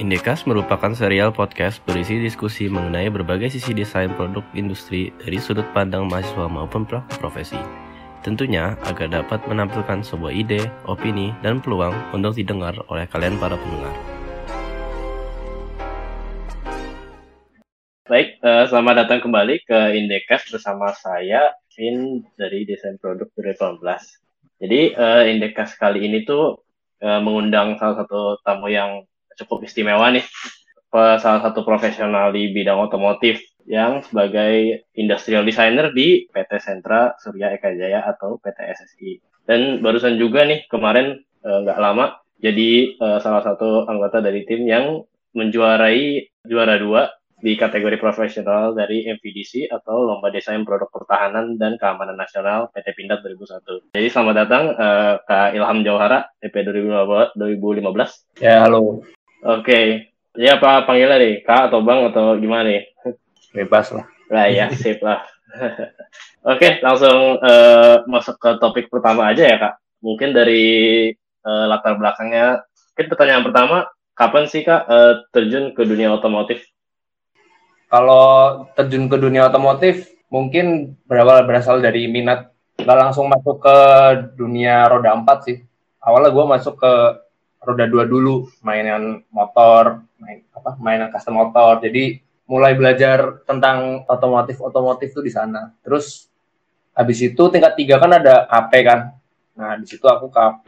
Indekas merupakan serial podcast berisi diskusi mengenai berbagai sisi desain produk industri dari sudut pandang mahasiswa maupun pelaku profesi. Tentunya agar dapat menampilkan sebuah ide, opini, dan peluang untuk didengar oleh kalian para pendengar. Baik, uh, selamat datang kembali ke Indekas bersama saya, Vin dari Desain Produk 2018. Jadi, uh, Indekas kali ini tuh uh, mengundang salah satu tamu yang cukup istimewa nih salah satu profesional di bidang otomotif yang sebagai industrial designer di PT Sentra Surya Eka Jaya atau PT SSI. Dan barusan juga nih kemarin eh, nggak uh, lama jadi uh, salah satu anggota dari tim yang menjuarai juara dua di kategori profesional dari MVDC atau Lomba Desain Produk Pertahanan dan Keamanan Nasional PT Pindad 2001. Jadi selamat datang uh, Kak Ilham Jauhara, EP 2015. Ya, halo. Oke. Ya apa panggilnya nih? Kak atau Bang atau gimana nih? Bebas lah. Lah ya, sip lah. Oke, langsung uh, masuk ke topik pertama aja ya, Kak. Mungkin dari uh, latar belakangnya. Mungkin pertanyaan pertama, kapan sih Kak uh, terjun ke dunia otomotif? Kalau terjun ke dunia otomotif, mungkin berawal berasal dari minat. Nggak langsung masuk ke dunia roda empat sih. Awalnya gue masuk ke roda dua dulu mainan motor main apa mainan custom motor. Jadi mulai belajar tentang otomotif otomotif tuh di sana. Terus habis itu tingkat tiga kan ada KP kan. Nah di situ aku KP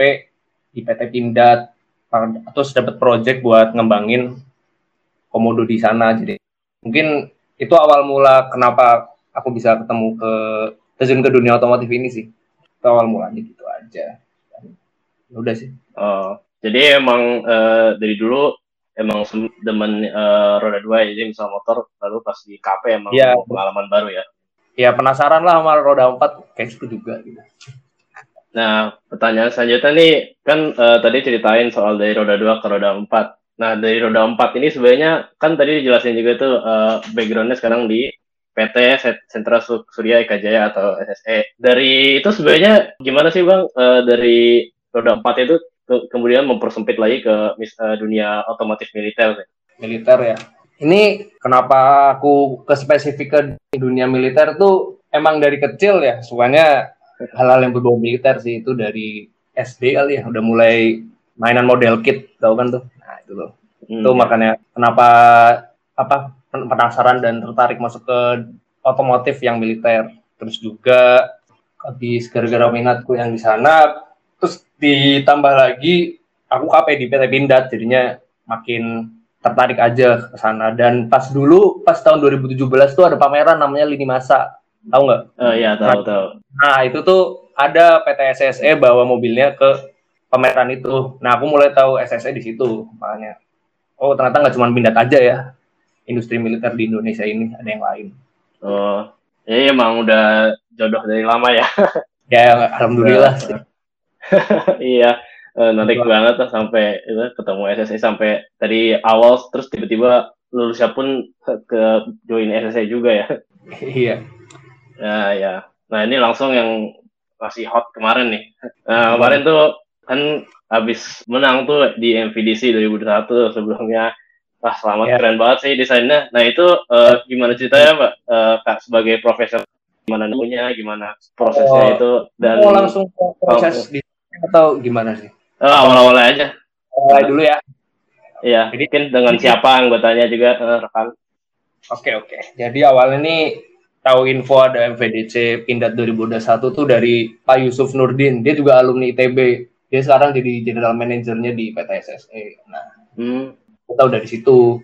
di PT Pindad terus dapat project buat ngembangin komodo di sana. Jadi mungkin itu awal mula kenapa aku bisa ketemu ke terjun ke dunia otomotif ini sih. Itu awal mulanya gitu aja. Ya udah sih. Oh jadi emang uh, dari dulu emang demen uh, roda dua jadi misal motor lalu pas di KP emang ya. pengalaman baru ya. Ya penasaran lah sama roda empat kayak gitu juga gitu. Nah, pertanyaan selanjutnya nih kan uh, tadi ceritain soal dari roda dua ke roda empat. Nah, dari roda empat ini sebenarnya kan tadi dijelasin juga tuh uh, backgroundnya sekarang di PT Sentra Surya Eka Jaya atau SSE. Dari itu sebenarnya gimana sih Bang uh, dari roda empat itu ke, kemudian mempersempit lagi ke uh, dunia otomotif militer. Militer ya. Ini kenapa aku ke spesifik ke dunia militer tuh emang dari kecil ya sukanya hal-hal yang berbau militer sih itu dari SD kali ya udah mulai mainan model kit tau kan tuh. Nah itu loh. Hmm, itu ya. makanya kenapa apa penasaran dan tertarik masuk ke otomotif yang militer. Terus juga habis gara-gara minatku yang di sana ditambah lagi aku KP di PT Pindad jadinya makin tertarik aja ke sana dan pas dulu pas tahun 2017 tuh ada pameran namanya Lini Masa tahu nggak? Oh iya tahu nah, tahu. Nah itu tuh ada PT SSE bawa mobilnya ke pameran itu. Nah aku mulai tahu SSE di situ makanya. Oh ternyata nggak cuma Pindad aja ya industri militer di Indonesia ini ada yang lain. Oh ya emang udah jodoh dari lama ya. ya alhamdulillah sih. iya uh, menarik banget lah sampai itu, ketemu SSI sampai tadi awal terus tiba-tiba lulusnya pun ke join SSI juga ya. Iya. Ya ya. Nah ini langsung yang masih hot kemarin nih. Nah, kemarin tuh kan habis menang tuh di MVDC 2021 sebelumnya. Wah, selamat yeah. keren banget sih desainnya. Nah, itu uh, gimana ceritanya, Mbak? Uh, Kak, sebagai profesor, gimana nemunya, gimana prosesnya oh, itu, dan... Oh, langsung proses di atau gimana sih? Oh, awal-awal aja. Awal dulu ya. Iya, mungkin dengan siapa anggotanya juga uh, rekan. Oke, oke. Jadi awalnya nih tahu info ada MVDC Pindad 2021 tuh dari Pak Yusuf Nurdin. Dia juga alumni ITB. Dia sekarang jadi general manajernya di PT SSE. Nah, hmm. tahu dari situ.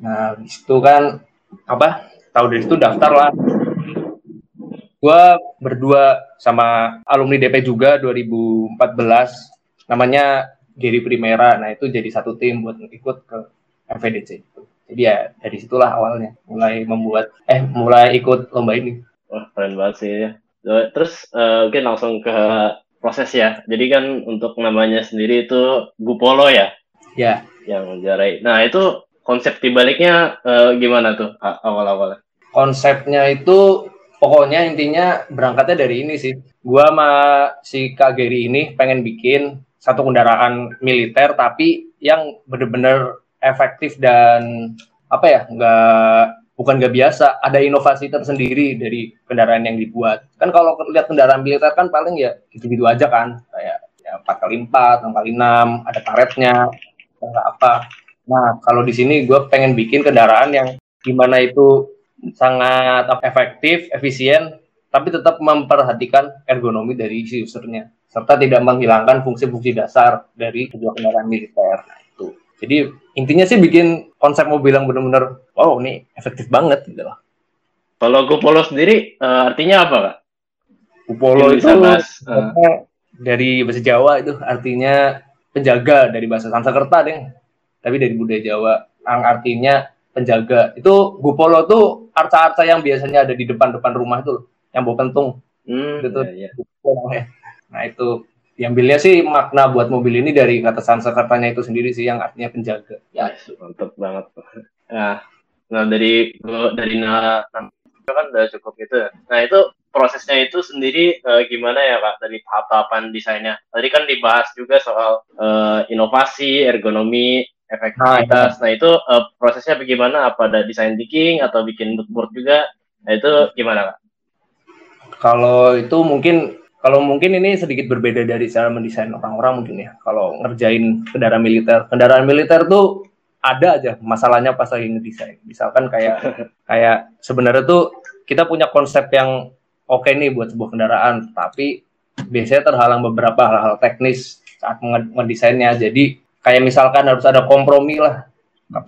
Nah, di situ kan apa? Tahu dari situ daftar lah gue berdua sama alumni DP juga 2014 namanya Giri Primera. Nah itu jadi satu tim buat ikut ke FVDC itu jadi ya dari situlah awalnya mulai membuat eh mulai ikut lomba ini. Wah keren banget sih ya. Terus uh, mungkin langsung ke proses ya. Jadi kan untuk namanya sendiri itu Gupolo ya? Ya. Yang menjarai nah itu konsep dibaliknya uh, gimana tuh awal-awalnya? Konsepnya itu pokoknya intinya berangkatnya dari ini sih. Gua sama si Kak Geri ini pengen bikin satu kendaraan militer tapi yang bener-bener efektif dan apa ya nggak bukan nggak biasa. Ada inovasi tersendiri dari kendaraan yang dibuat. Kan kalau lihat kendaraan militer kan paling ya gitu-gitu aja kan. Kayak ya empat kali empat enam kali enam ada karetnya apa. Nah kalau di sini gue pengen bikin kendaraan yang gimana itu sangat efektif efisien tapi tetap memperhatikan ergonomi dari si usernya serta tidak menghilangkan fungsi-fungsi dasar dari sebuah kendaraan militer nah, itu jadi intinya sih bikin konsep mobil yang benar-benar wow ini efektif banget gitu loh. Kalau Gupolo sendiri uh, artinya apa kak? Gupolo itu bahas, uh. dari bahasa Jawa itu artinya penjaga dari bahasa Sanskerta deh. Tapi dari budaya Jawa yang artinya penjaga. Itu Gupolo tuh arca-arca yang biasanya ada di depan-depan rumah itu yang bawa pentung. Hmm, gitu. Iya, iya. Nah itu diambilnya sih makna buat mobil ini dari kata Sanskertanya itu sendiri sih yang artinya penjaga. Ya, mantap banget. Nah, nah dari dari nah, itu kan udah cukup gitu. Nah itu prosesnya itu sendiri uh, gimana ya kak dari tahap-tahapan desainnya? Tadi kan dibahas juga soal uh, inovasi, ergonomi, efektivitas. Nah, nah itu uh, prosesnya bagaimana? Apa ada desain thinking atau bikin moodboard juga? Nah itu gimana kak? Kalau itu mungkin kalau mungkin ini sedikit berbeda dari cara mendesain orang-orang mungkin ya. Kalau ngerjain kendaraan militer, kendaraan militer tuh ada aja masalahnya pas lagi ngedesain. Misalkan kayak kayak sebenarnya tuh kita punya konsep yang oke okay nih buat sebuah kendaraan, tapi biasanya terhalang beberapa hal-hal teknis saat ngedesainnya. Jadi kayak misalkan harus ada kompromi lah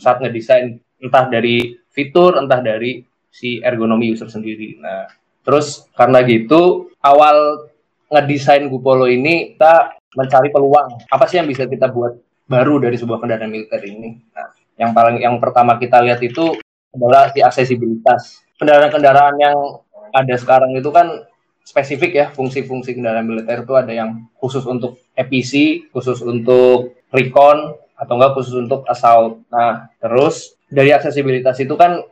saat ngedesain entah dari fitur, entah dari si ergonomi user sendiri. Nah, terus karena gitu awal ngedesain Gupolo ini kita mencari peluang apa sih yang bisa kita buat baru dari sebuah kendaraan militer ini. Nah, yang paling yang pertama kita lihat itu adalah si aksesibilitas. Kendaraan-kendaraan yang ada sekarang itu kan spesifik ya fungsi-fungsi kendaraan militer itu ada yang khusus untuk EPC, khusus untuk recon atau enggak khusus untuk assault. Nah, terus dari aksesibilitas itu kan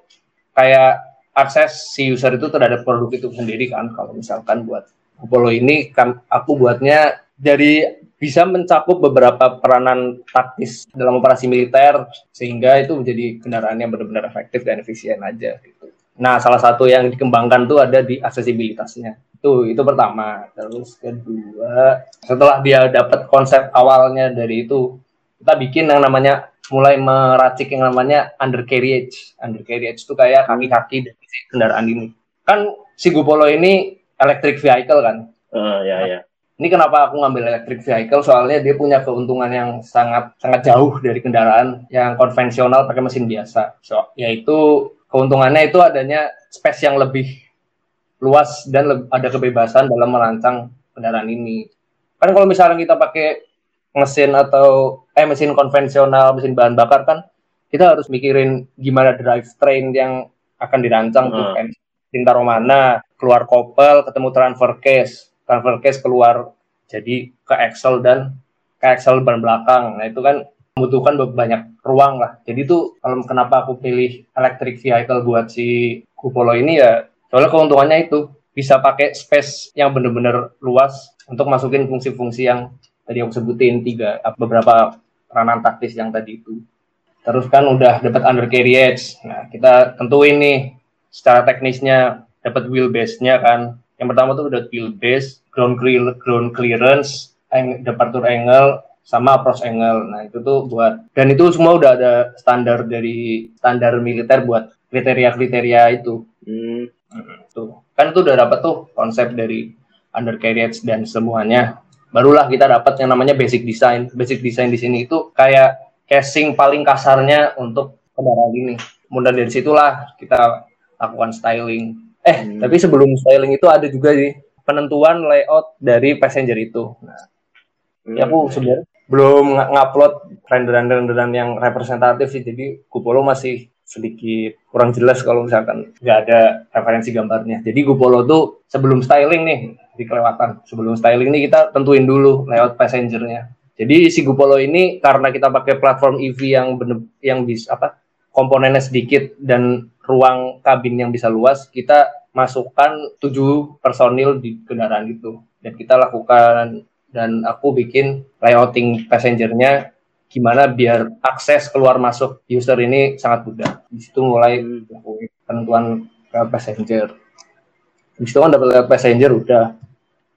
kayak akses si user itu terhadap produk itu sendiri kan kalau misalkan buat Apollo ini kan aku buatnya dari bisa mencakup beberapa peranan taktis dalam operasi militer sehingga itu menjadi kendaraan yang benar-benar efektif dan efisien aja gitu. Nah, salah satu yang dikembangkan tuh ada di aksesibilitasnya. Itu itu pertama. Terus kedua, setelah dia dapat konsep awalnya dari itu, kita bikin yang namanya mulai meracik yang namanya undercarriage. Undercarriage itu kayak kaki-kaki dari kendaraan ini. Kan si Gupolo ini electric vehicle kan. Uh, ya ya. Ini kenapa aku ngambil electric vehicle? Soalnya dia punya keuntungan yang sangat sangat jauh dari kendaraan yang konvensional pakai mesin biasa. So, yaitu keuntungannya itu adanya space yang lebih luas dan le ada kebebasan dalam merancang kendaraan ini. Kan kalau misalnya kita pakai mesin atau eh mesin konvensional, mesin bahan bakar kan kita harus mikirin gimana drivetrain yang akan dirancang uh. tuh kan. Taruh mana, keluar kopel ketemu transfer case transfer case keluar jadi ke Excel dan ke Excel ban belakang nah itu kan membutuhkan banyak ruang lah. Jadi itu kalau kenapa aku pilih electric vehicle buat si Kupolo ini ya soalnya keuntungannya itu bisa pakai space yang benar-benar luas untuk masukin fungsi-fungsi yang tadi aku sebutin tiga beberapa peranan taktis yang tadi itu. Terus kan udah dapat undercarriage nah kita tentuin nih secara teknisnya dapat wheelbase-nya kan. Yang pertama tuh udah wheelbase, ground clear, ground clearance, departure angle, sama approach angle. Nah, itu tuh buat dan itu semua udah ada standar dari standar militer buat kriteria-kriteria itu. Hmm. Tuh. Kan itu udah dapat tuh konsep dari undercarriage dan semuanya. Barulah kita dapat yang namanya basic design. Basic design di sini itu kayak casing paling kasarnya untuk kendaraan ini. Kemudian dari situlah kita lakukan styling Eh, hmm. tapi sebelum styling itu ada juga sih penentuan layout dari passenger itu. Nah, hmm. ya aku sebenarnya belum ngupload renderan-renderan yang representatif sih, jadi Gupolo masih sedikit kurang jelas kalau misalkan nggak ada referensi gambarnya. Jadi Gupolo tuh sebelum styling nih dikelewatan. Sebelum styling nih kita tentuin dulu layout passengernya. Jadi si Gupolo ini karena kita pakai platform EV yang bener, yang bisa apa komponennya sedikit dan ruang kabin yang bisa luas, kita masukkan tujuh personil di kendaraan itu dan kita lakukan dan aku bikin layouting passengernya gimana biar akses keluar masuk user ini sangat mudah. Di situ mulai penentuan lewat passenger. Di situ kan dapat lewat passenger udah.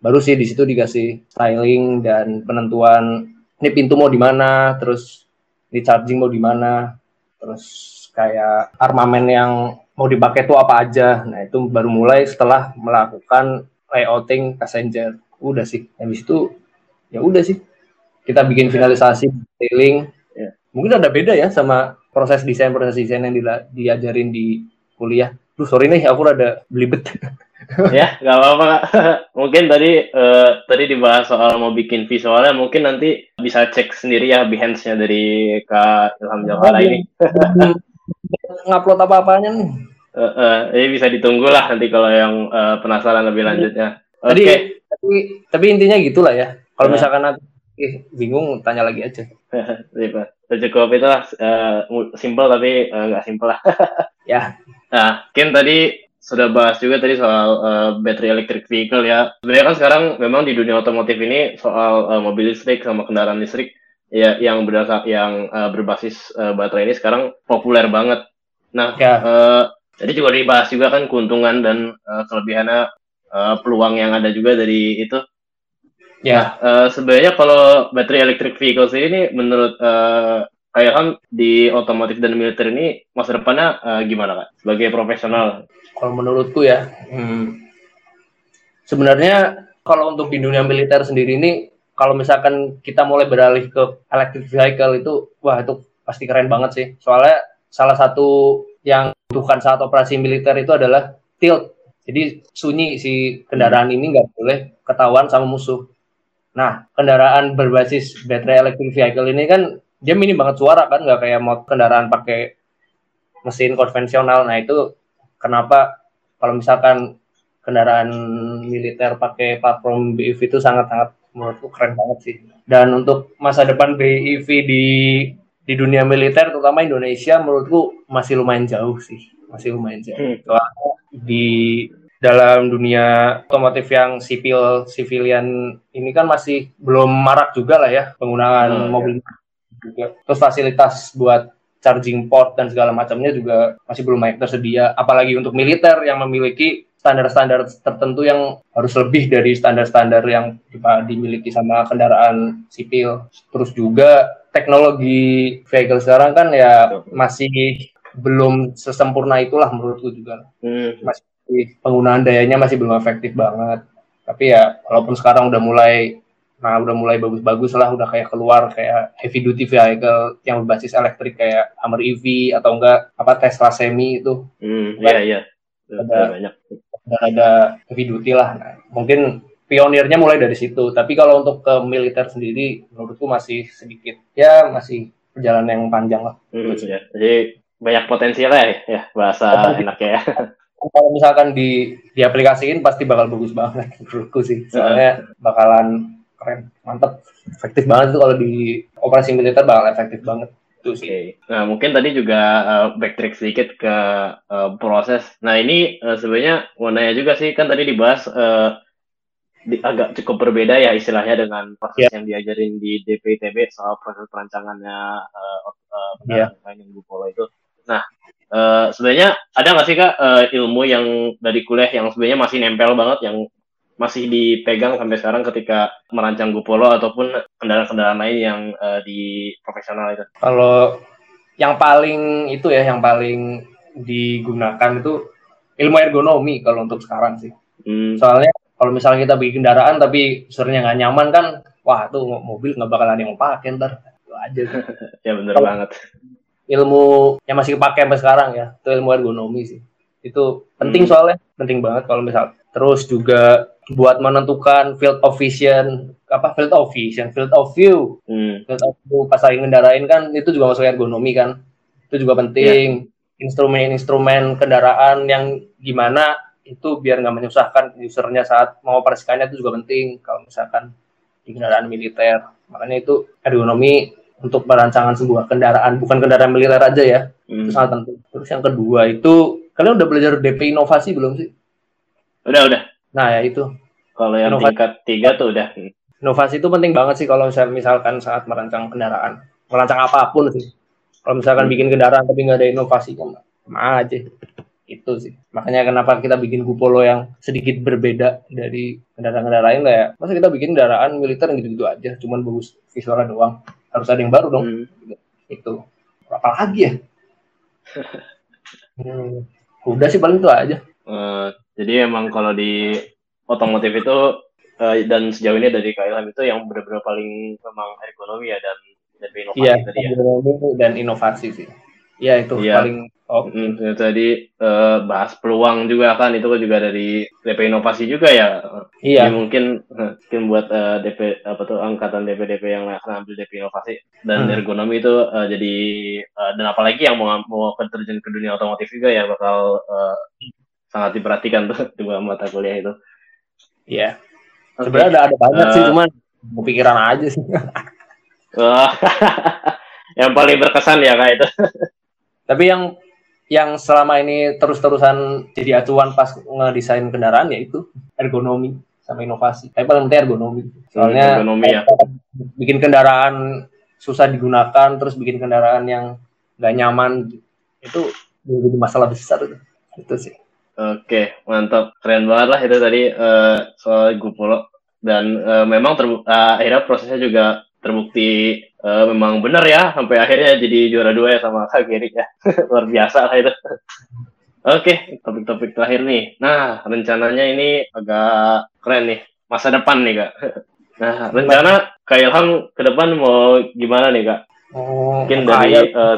Baru sih di situ dikasih styling dan penentuan ini pintu mau di mana, terus ini charging mau di mana, terus kayak armamen yang mau dipakai itu apa aja. Nah, itu baru mulai setelah melakukan layouting passenger. Udah sih. Habis itu ya udah sih. Kita bikin finalisasi detailing. Ya. Mungkin ada beda ya sama proses desain proses desain yang dila- diajarin di kuliah. Duh, sorry nih, aku rada belibet. ya nggak apa-apa mungkin tadi eh, tadi dibahas soal mau bikin visualnya mungkin nanti bisa cek sendiri ya Behance-nya dari Kak Ilham Jalhala ini Ngupload apa-apanya nih. Eh, eh, jadi bisa ditunggu lah nanti kalau yang eh, penasaran lebih lanjutnya oke Tadi, tapi, tapi intinya gitulah ya. Kalau Ya. misalkan nanti eh, bingung, tanya lagi aja. Jadi, Pak, udah cukup itulah eh, mu- simple tapi eh, nggak simple lah Ya, Nah, Ken tadi sudah bahas juga tadi soal eh, battery electric vehicle ya. Sebenarnya kan sekarang memang di dunia otomotif ini soal eh, mobil listrik sama kendaraan listrik ya yang berdasar yang eh, berbasis eh, baterai ini sekarang populer banget. Nah, ya. eh, jadi juga dibahas juga kan keuntungan dan eh, kelebihannya eh, peluang yang ada juga dari itu. Ya, Eh, sebenarnya kalau battery electric vehicles ini menurut eh, kayak kan di otomotif dan militer ini masa depannya eh, gimana kan sebagai profesional? kalau menurutku ya, hmm, sebenarnya kalau untuk di dunia militer sendiri ini, kalau misalkan kita mulai beralih ke electric vehicle itu, wah itu pasti keren banget sih. Soalnya salah satu yang dibutuhkan saat operasi militer itu adalah tilt. Jadi sunyi si kendaraan ini nggak boleh ketahuan sama musuh. Nah, kendaraan berbasis baterai electric vehicle ini kan dia minim banget suara kan, nggak kayak mau kendaraan pakai mesin konvensional. Nah itu kenapa kalau misalkan kendaraan militer pakai platform BEV itu sangat-sangat menurutku keren banget sih. Dan untuk masa depan BEV di di dunia militer terutama Indonesia menurutku masih lumayan jauh sih, masih lumayan jauh. Hmm. Soalnya di dalam dunia otomotif yang sipil sivilian ini kan masih belum marak juga lah ya penggunaan Hmm, mobil juga. Terus fasilitas buat charging port dan segala macamnya juga masih belum banyak tersedia. Apalagi untuk militer yang memiliki standar-standar tertentu yang harus lebih dari standar-standar yang dimiliki sama kendaraan sipil. Terus juga teknologi vehicle sekarang kan ya masih belum sesempurna itulah menurutku juga. Hmm. Masih penggunaan dayanya masih belum efektif banget. Tapi ya walaupun sekarang udah mulai nah udah mulai bagus-bagus lah udah kayak keluar kayak heavy duty vehicle yang berbasis elektrik kayak Hummer EV atau enggak apa Tesla Semi itu Hmm, iya iya. Udah Ada- banyak. udah ada heavy duty lah. Nah, mungkin pionirnya mulai dari situ. Tapi kalau untuk ke militer sendiri menurutku masih sedikit ya masih perjalanan yang panjang lah. Hmm, ya. Jadi banyak potensialnya ya, ya bahasa Potensi. enaknya ya. Kalau misalkan di diaplikasiin pasti bakal bagus banget menurutku sih. Soalnya bakalan keren, mantep, efektif banget tuh kalau di operasi militer bakal efektif banget. Itu sih. Nah, mungkin tadi juga uh, backtrack sedikit ke uh, proses. Nah, ini uh, sebenarnya mau nanya juga sih, kan tadi dibahas uh, di, agak cukup berbeda ya istilahnya dengan proses yang diajarin di DPTB soal proses perancangannya uh, uh, kendaraan yang Bupolo itu. Nah, uh, sebenarnya ada nggak sih Kak uh, ilmu yang dari kuliah yang sebenarnya masih nempel banget yang masih dipegang sampai sekarang ketika merancang Gupolo ataupun kendaraan-kendaraan lain yang uh, di profesional itu? Kalau yang paling itu ya, yang paling digunakan itu ilmu ergonomi kalau untuk sekarang sih. Hmm. Soalnya kalau misalnya kita bikin kendaraan tapi usernya nggak nyaman kan, wah tuh mobil nggak bakalan yang mau pakai ntar. Itu aja. Ya bener Kalau- banget. Ilmu yang masih kepake sampai sekarang ya, itu ilmu ergonomi sih. Itu penting Hmm. soalnya, penting banget kalau misal. Terus juga buat menentukan field of vision, apa field of vision, field of view, Hmm. field of view pas lagi ngendarain kan itu juga masuk ergonomi kan. Itu juga penting. Instrumen-instrumen kendaraan yang gimana itu biar nggak menyusahkan usernya saat mengoperasikannya itu juga penting kalau misalkan di kendaraan militer. Makanya itu ergonomi untuk perancangan sebuah kendaraan, bukan kendaraan militer aja ya, Hmm. itu sangat penting. Terus yang kedua itu, kalian udah belajar DP inovasi belum sih? Udah udah. Nah ya itu, Kalau yang Inovasi. tingkat tiga tuh udah. Hmm. inovasi itu penting banget sih kalau misal- misalkan saat merancang kendaraan. merancang apa pun sih. Kalau misalkan bikin kendaraan tapi nggak ada inovasi kan sama aja. Itu sih. Makanya kenapa kita bikin Kupolo yang sedikit berbeda dari kendaraan-kendaraan lain lah ya. Masa kita bikin kendaraan militer gitu-gitu aja, cuman bagus visualnya doang. Harus ada yang baru dong. Hmm. Itu. Apa lagi ya? Hmm. Udah sih paling itu aja. Eh, jadi emang kalau di otomotif itu eh, dan sejauh ini dari Ilham itu yang benar-benar paling memang ergonomi ya dan dan inovasi Iya, tadi ya. ekonomi dan inovasi sih. Iya itu Iya. paling oh, Mm, itu tadi eh, bahas peluang juga kan itu juga dari DP inovasi juga ya. iya. Jadi mungkin eh, mungkin buat eh, DP apa tuh angkatan DP-DP yang akan ambil DP inovasi dan Hmm. ergonomi itu eh, jadi eh, dan apalagi yang mau mau terjun ke dunia otomotif juga ya bakal eh, sangat diperhatikan tuh dua mata kuliah itu. Iya. Oke. Sebenarnya ada ada banyak sih, Eh, cuman kepikiran aja sih. Wah, yang paling berkesan ya kak itu. Tapi yang yang selama ini terus-terusan jadi acuan pas ngedesain kendaraan ya itu ergonomi sama inovasi. Tapi paling penting ergonomi. Soalnya Ergonomi ya. bikin kendaraan susah digunakan, terus bikin kendaraan yang nggak nyaman itu jadi masalah besar itu. Itu sih. Oke, mantap. Keren banget lah itu tadi eh, soal Gupolo. Dan eh, memang terbu- eh, akhirnya prosesnya juga terbukti eh, memang benar ya. Sampai akhirnya jadi juara dua ya sama Kak Geri ya. Luar biasa lah itu. Oke, topik-topik terakhir nih. Nah, rencananya ini agak keren nih. Masa depan nih, Kak. Nah, rencana Kak Ilham ke depan mau gimana nih, Kak? Oh, Mungkin dari kayak- eh,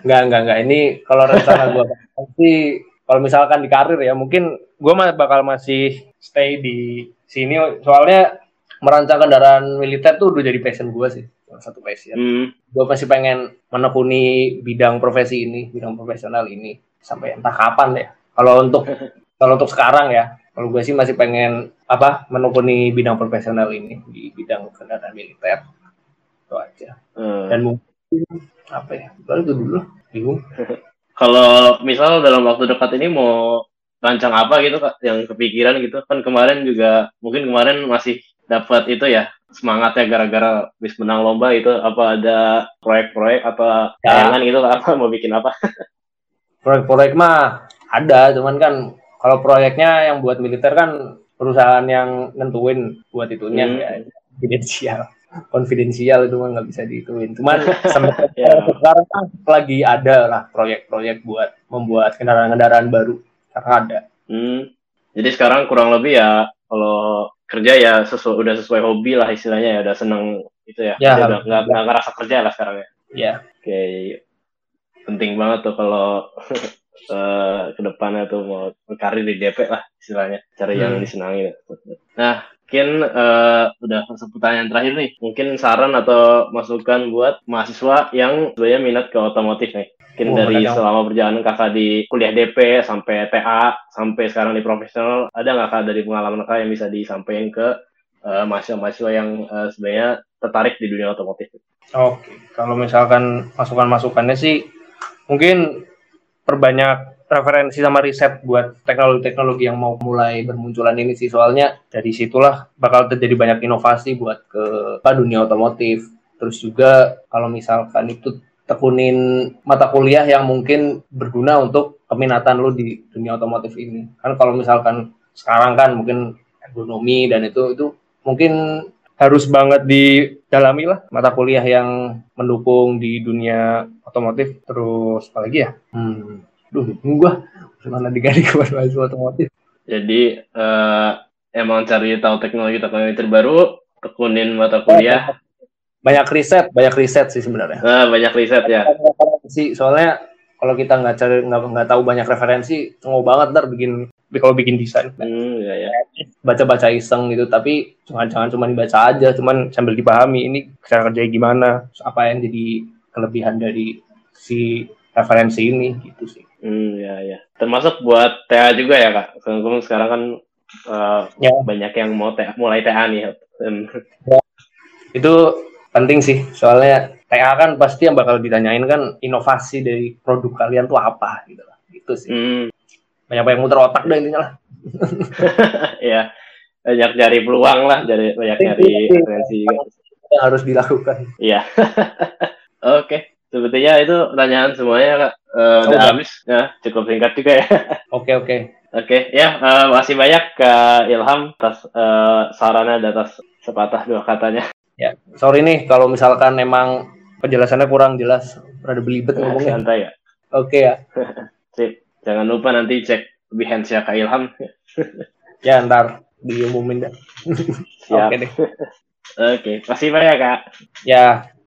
Enggak, enggak, enggak. Ini kalau rencana gue sih, kalau misalkan di karir ya, mungkin gue bakal masih stay di sini. Soalnya merancang kendaraan militer tuh udah jadi passion gue sih. Salah satu passion. hmm, Gue masih pengen menekuni bidang profesi ini, bidang profesional ini. Sampai entah kapan ya. Kalau untuk kalau untuk sekarang ya, kalau gue sih masih pengen apa menekuni bidang profesional ini di bidang kendaraan militer. Itu aja. eh, Dan mungkin apa ya? Baru itu dulu. Bingung. Kalau misal dalam waktu dekat ini mau rancang apa gitu kak yang kepikiran gitu kan kemarin juga mungkin kemarin masih dapat itu ya semangatnya gara-gara bis menang lomba itu apa ada proyek-proyek atau Ya. tayangan gitu apa mau bikin apa Proyek-proyek mah ada, cuman kan kalau proyeknya yang buat militer kan perusahaan yang nentuin buat itunya Hmm. ya konfidensial. Konfidensial itu mah nggak bisa diituin. Cuman sampai Ya. sekarang kan lagi ada lah proyek-proyek buat membuat kendaraan-kendaraan baru. Karena ada. hmm. jadi sekarang kurang lebih ya kalau kerja ya sesuai udah sesuai hobi lah istilahnya ya udah seneng itu ya, Ya, udah nggak nggak ngerasa kerja lah sekarang ya. Ya, Oke, penting banget tuh kalau eh, ke depannya tuh mau berkarir di DP lah istilahnya, cari yang Hmm. disenangi. Nah, mungkin eh, udah masuk pertanyaan terakhir nih. Mungkin saran atau masukan buat mahasiswa yang sebenarnya minat ke otomotif nih. Mungkin Oh, dari selama perjalanan kakak di kuliah DP sampai TA sampai sekarang di profesional, ada nggak kak dari pengalaman kakak yang bisa disampaikan ke eh, mahasiswa-mahasiswa yang eh, sebenarnya tertarik di dunia otomotif? Oke, kalau misalkan masukan-masukannya sih mungkin perbanyak referensi sama riset buat teknologi-teknologi yang mau mulai bermunculan ini sih soalnya dari situlah bakal terjadi banyak inovasi buat ke dunia otomotif. Terus juga kalau misalkan itu tekunin mata kuliah yang mungkin berguna untuk keminatan lu di dunia otomotif ini. Kan kalau misalkan sekarang kan mungkin ergonomi dan itu itu mungkin harus banget didalami lah mata kuliah yang mendukung di dunia otomotif terus apalagi ya hmm duh gua. Gimana diganti ke mahasiswa otomotif. Jadi eh, emang cari tahu teknologi-teknologi terbaru, tekunin mata kuliah, banyak riset banyak riset sih sebenarnya. Eh, banyak riset ya. referensi. Soalnya kalau kita nggak cari nggak nggak tahu banyak referensi mau banget ntar bikin kalau bikin desain. Hmm, ya ya. baca-baca iseng gitu tapi jangan-jangan cuma dibaca aja cuman sambil dipahami ini cara kerjanya gimana apa yang jadi kelebihan dari si referensi ini gitu sih Hmm, ya ya. Termasuk buat TA juga ya kak. Sekarang sekarang kan eh, Ya. banyak yang mau TA, mulai TA nih. Dan, itu penting sih soalnya TA kan pasti yang bakal ditanyain kan inovasi dari produk kalian tuh apa gitu lah gitu sih hmm, banyak banyak muter otak deh intinya lah ya banyak cari peluang lah, dari banyak nyari referensi juga. yang harus dilakukan. Iya. Oke, sepertinya itu pertanyaan semuanya kak. Oh, udah habis, ya cukup singkat juga ya. Oke oke. Oke, ya eh, masih banyak Kak Ilham atas eh, sarannya dan atas sepatah dua katanya. Ya, sorry nih kalau misalkan emang penjelasannya kurang jelas, rada belibet ngomongnya. Santai ya. Oke ya. Sip. Jangan lupa nanti cek behance ya Kak Ilham. Ya ntar diumumin dah. Siap. Oke deh. Oke, masih banyak Kak. Ya,